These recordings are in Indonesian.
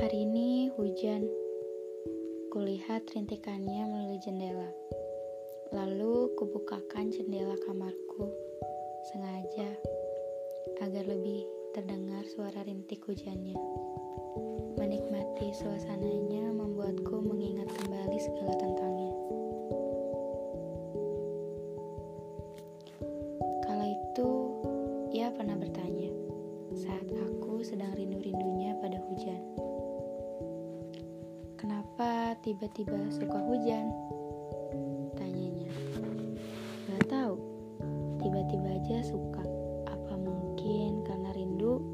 Hari ini hujan. Kulihat rintikannya melalui jendela. Lalu kubukakan jendela kamarku sengaja agar lebih terdengar suara rintik hujannya. Menikmati suasananya membuatku mengingat kembali segala tentang tiba-tiba suka hujan? Tanyanya. Gak tahu. Tiba-tiba aja suka. Apa mungkin karena rindu?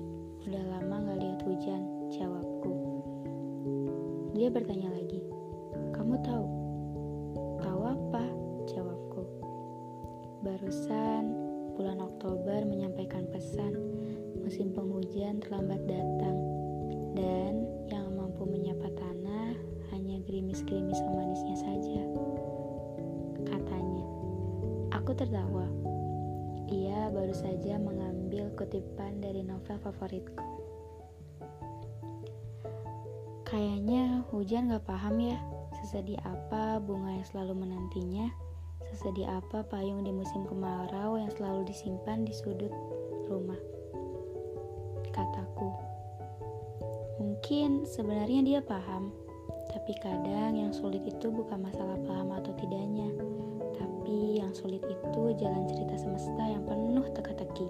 Udah lama gak lihat hujan. Jawabku. Dia bertanya lagi. Kamu tahu? Tahu apa? Jawabku. Barusan bulan Oktober menyampaikan pesan musim penghujan terlambat datang gerimis-gerimis manisnya saja. Katanya, aku tertawa. Ia baru saja mengambil kutipan dari novel favoritku. Kayaknya hujan gak paham ya, sesedih apa bunga yang selalu menantinya, sesedih apa payung di musim kemarau yang selalu disimpan di sudut rumah. Kataku, mungkin sebenarnya dia paham, tapi kadang yang sulit itu bukan masalah paham atau tidaknya, tapi yang sulit itu jalan cerita semesta yang penuh teka-teki.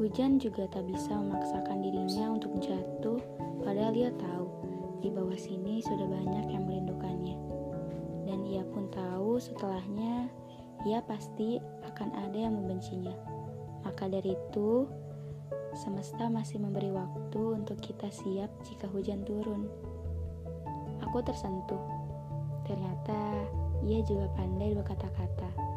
Hujan juga tak bisa memaksakan dirinya untuk jatuh, padahal dia tahu di bawah sini sudah banyak yang merindukannya. Dan ia pun tahu setelahnya ia pasti akan ada yang membencinya. Maka dari itu, semesta masih memberi waktu untuk kita siap jika hujan turun. Aku tersentuh. Ternyata ia juga pandai berkata-kata.